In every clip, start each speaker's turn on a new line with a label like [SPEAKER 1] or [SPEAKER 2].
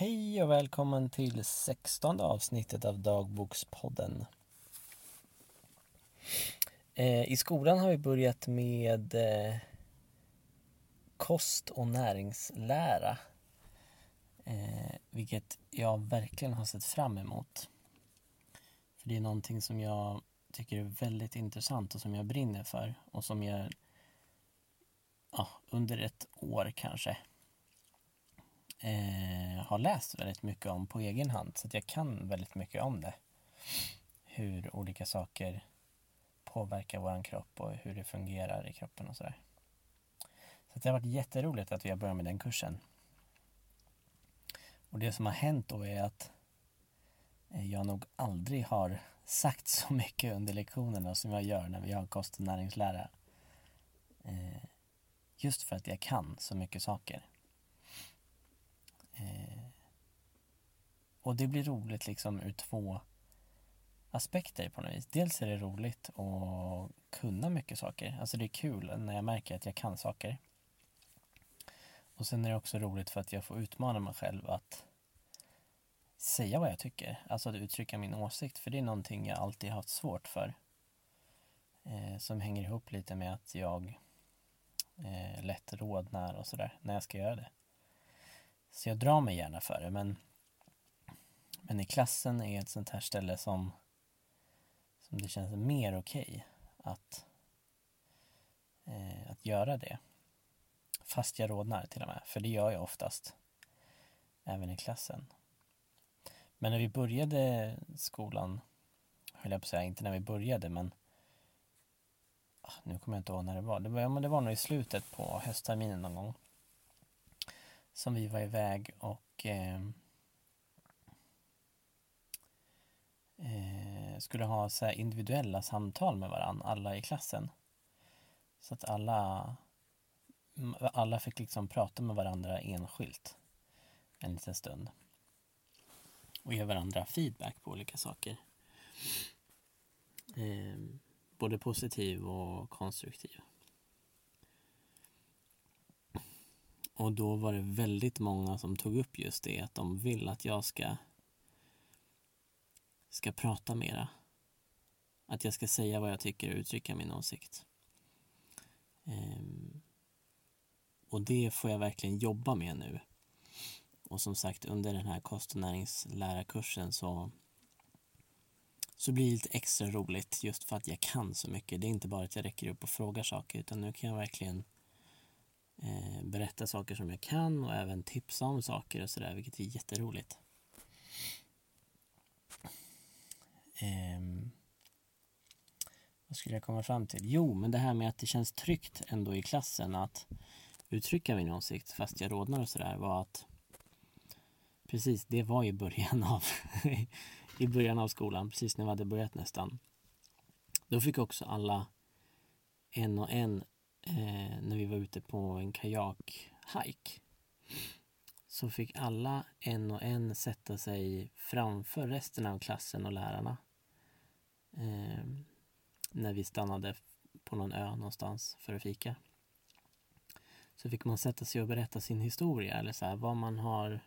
[SPEAKER 1] Hej och välkommen till sextonde avsnittet av Dagbokspodden. Eh, I skolan har vi börjat med eh, kost och näringslära. Eh, vilket jag verkligen har sett fram emot. För det är någonting som jag tycker är väldigt intressant och som jag brinner för och som jag ja, under ett år kanske eh, har läst väldigt mycket om på egen hand så att jag kan väldigt mycket om det. Hur olika saker påverkar vår kropp och hur det fungerar i kroppen och sådär. Så det har varit jätteroligt att vi har börjat med den kursen. Och det som har hänt då är att eh, jag nog aldrig har sagt så mycket under lektionerna som jag gör när vi har kost och näringslära. Eh, just för att jag kan så mycket saker. Och det blir roligt liksom ur två aspekter på något vis. Dels är det roligt att kunna mycket saker. Alltså det är kul när jag märker att jag kan saker. Och sen är det också roligt för att jag får utmana mig själv att säga vad jag tycker. Alltså att uttrycka min åsikt. För det är någonting jag alltid haft svårt för. Eh, som hänger ihop lite med att jag eh, lätt rodnar och sådär när jag ska göra det. Så jag drar mig gärna för det men, men i klassen är ett sånt här ställe som, som det känns mer okej okay att, eh, att göra det. Fast jag rodnar till och med, för det gör jag oftast. Även i klassen. Men när vi började skolan, höll jag på att säga, inte när vi började men ah, nu kommer jag inte ihåg när det var. Det var, men det var nog i slutet på höstterminen någon gång som vi var iväg och eh, skulle ha så individuella samtal med varandra, alla i klassen. Så att alla, alla fick liksom prata med varandra enskilt en liten stund. Och ge varandra feedback på olika saker. Eh, både positiv och konstruktiv. Och då var det väldigt många som tog upp just det att de vill att jag ska ska prata mera. Att jag ska säga vad jag tycker och uttrycka min åsikt. Ehm, och det får jag verkligen jobba med nu. Och som sagt under den här kost och näringslärarkursen så så blir det lite extra roligt just för att jag kan så mycket. Det är inte bara att jag räcker upp och frågar saker utan nu kan jag verkligen eh, berätta saker som jag kan och även tipsa om saker och sådär, vilket är jätteroligt. Eh, vad skulle jag komma fram till? Jo, men det här med att det känns tryggt ändå i klassen att uttrycka min åsikt fast jag rodnar och sådär var att precis, det var i början av i början av skolan, precis när vi hade börjat nästan. Då fick också alla en och en eh, när vi var ute på en kajakhike. så fick alla en och en sätta sig framför resten av klassen och lärarna. Eh, när vi stannade på någon ö någonstans för att fika. Så fick man sätta sig och berätta sin historia eller så här, vad man har,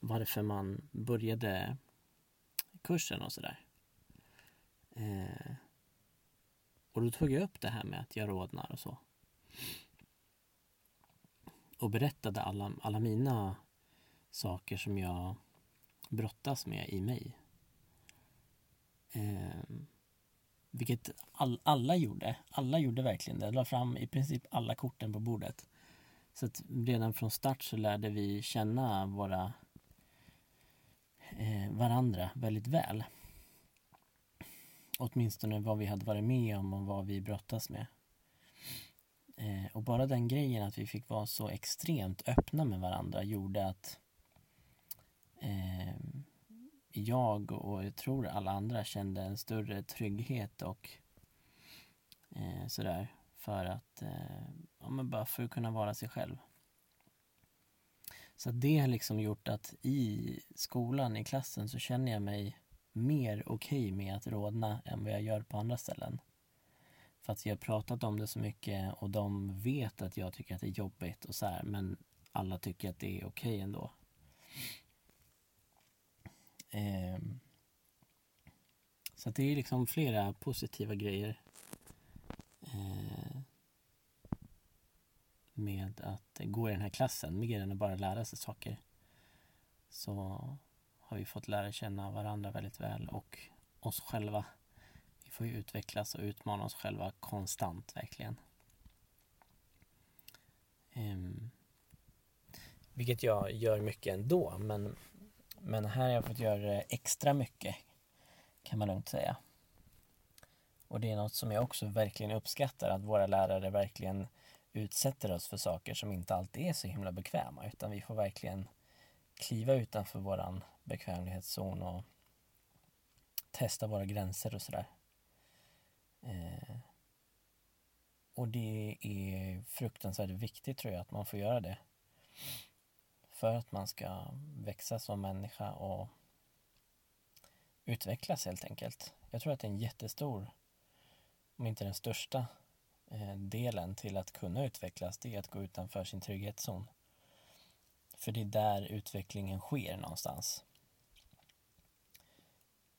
[SPEAKER 1] varför man började kursen och sådär. Eh, och då tog jag upp det här med att jag rodnar och så och berättade alla, alla mina saker som jag brottas med i mig. Eh, vilket all, alla gjorde. Alla gjorde verkligen det. La fram i princip alla korten på bordet. Så att redan från start så lärde vi känna våra eh, varandra väldigt väl. Åtminstone vad vi hade varit med om och vad vi brottas med. Eh, och bara den grejen att vi fick vara så extremt öppna med varandra gjorde att eh, jag och jag tror alla andra kände en större trygghet och eh, sådär för att, eh, ja men bara för att kunna vara sig själv. Så det har liksom gjort att i skolan, i klassen, så känner jag mig mer okej okay med att rodna än vad jag gör på andra ställen. För att jag har pratat om det så mycket och de vet att jag tycker att det är jobbigt och så här, men alla tycker att det är okej okay ändå. Eh, så det är liksom flera positiva grejer eh, med att gå i den här klassen, mer än att bara lära sig saker. Så har vi fått lära känna varandra väldigt väl och oss själva. Vi får ju utvecklas och utmana oss själva konstant, verkligen. Um, vilket jag gör mycket ändå, men, men här har jag fått göra det extra mycket, kan man lugnt säga. Och det är något som jag också verkligen uppskattar, att våra lärare verkligen utsätter oss för saker som inte alltid är så himla bekväma, utan vi får verkligen kliva utanför våran bekvämlighetszon och testa våra gränser och sådär. Eh, och det är fruktansvärt viktigt tror jag att man får göra det. För att man ska växa som människa och utvecklas helt enkelt. Jag tror att det är en jättestor, om inte den största, eh, delen till att kunna utvecklas, det är att gå utanför sin trygghetszon. För det är där utvecklingen sker någonstans.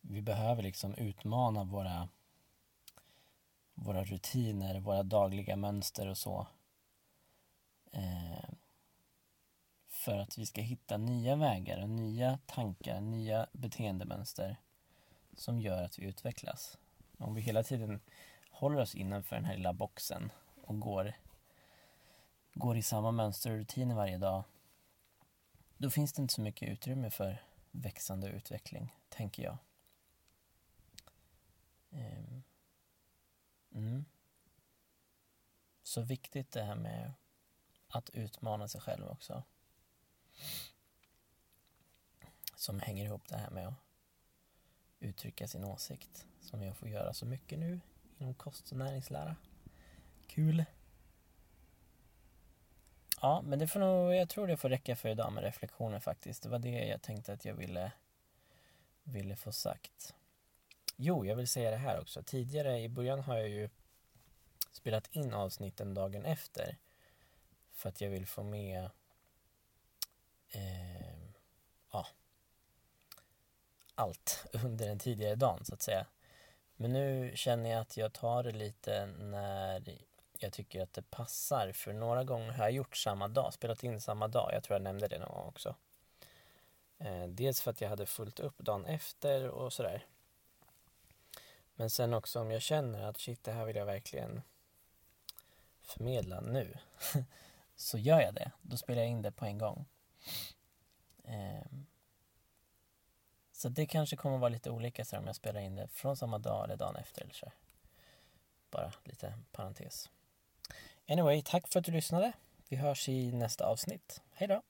[SPEAKER 1] Vi behöver liksom utmana våra, våra rutiner, våra dagliga mönster och så. Eh, för att vi ska hitta nya vägar och nya tankar, nya beteendemönster som gör att vi utvecklas. Om vi hela tiden håller oss innanför den här lilla boxen och går, går i samma mönster och rutiner varje dag då finns det inte så mycket utrymme för växande och utveckling, tänker jag. Ehm, mm. Så viktigt det här med att utmana sig själv också. Som hänger ihop det här med att uttrycka sin åsikt. Som jag får göra så mycket nu inom kost och näringslära. Kul! Ja, men det får nog, jag tror det får räcka för idag med reflektioner faktiskt. Det var det jag tänkte att jag ville, ville få sagt. Jo, jag vill säga det här också. Tidigare i början har jag ju spelat in avsnitten dagen efter. För att jag vill få med eh, ja, allt under den tidigare dagen så att säga. Men nu känner jag att jag tar det lite när jag tycker att det passar. För några gånger har jag gjort samma dag, spelat in samma dag. Jag tror jag nämnde det någon gång också. Eh, dels för att jag hade fullt upp dagen efter och sådär. Men sen också om jag känner att shit, det här vill jag verkligen förmedla nu. så gör jag det. Då spelar jag in det på en gång. Eh, så det kanske kommer vara lite olika så om jag spelar in det från samma dag eller dagen efter eller så. Bara lite parentes. Anyway, tack för att du lyssnade. Vi hörs i nästa avsnitt. Hej då!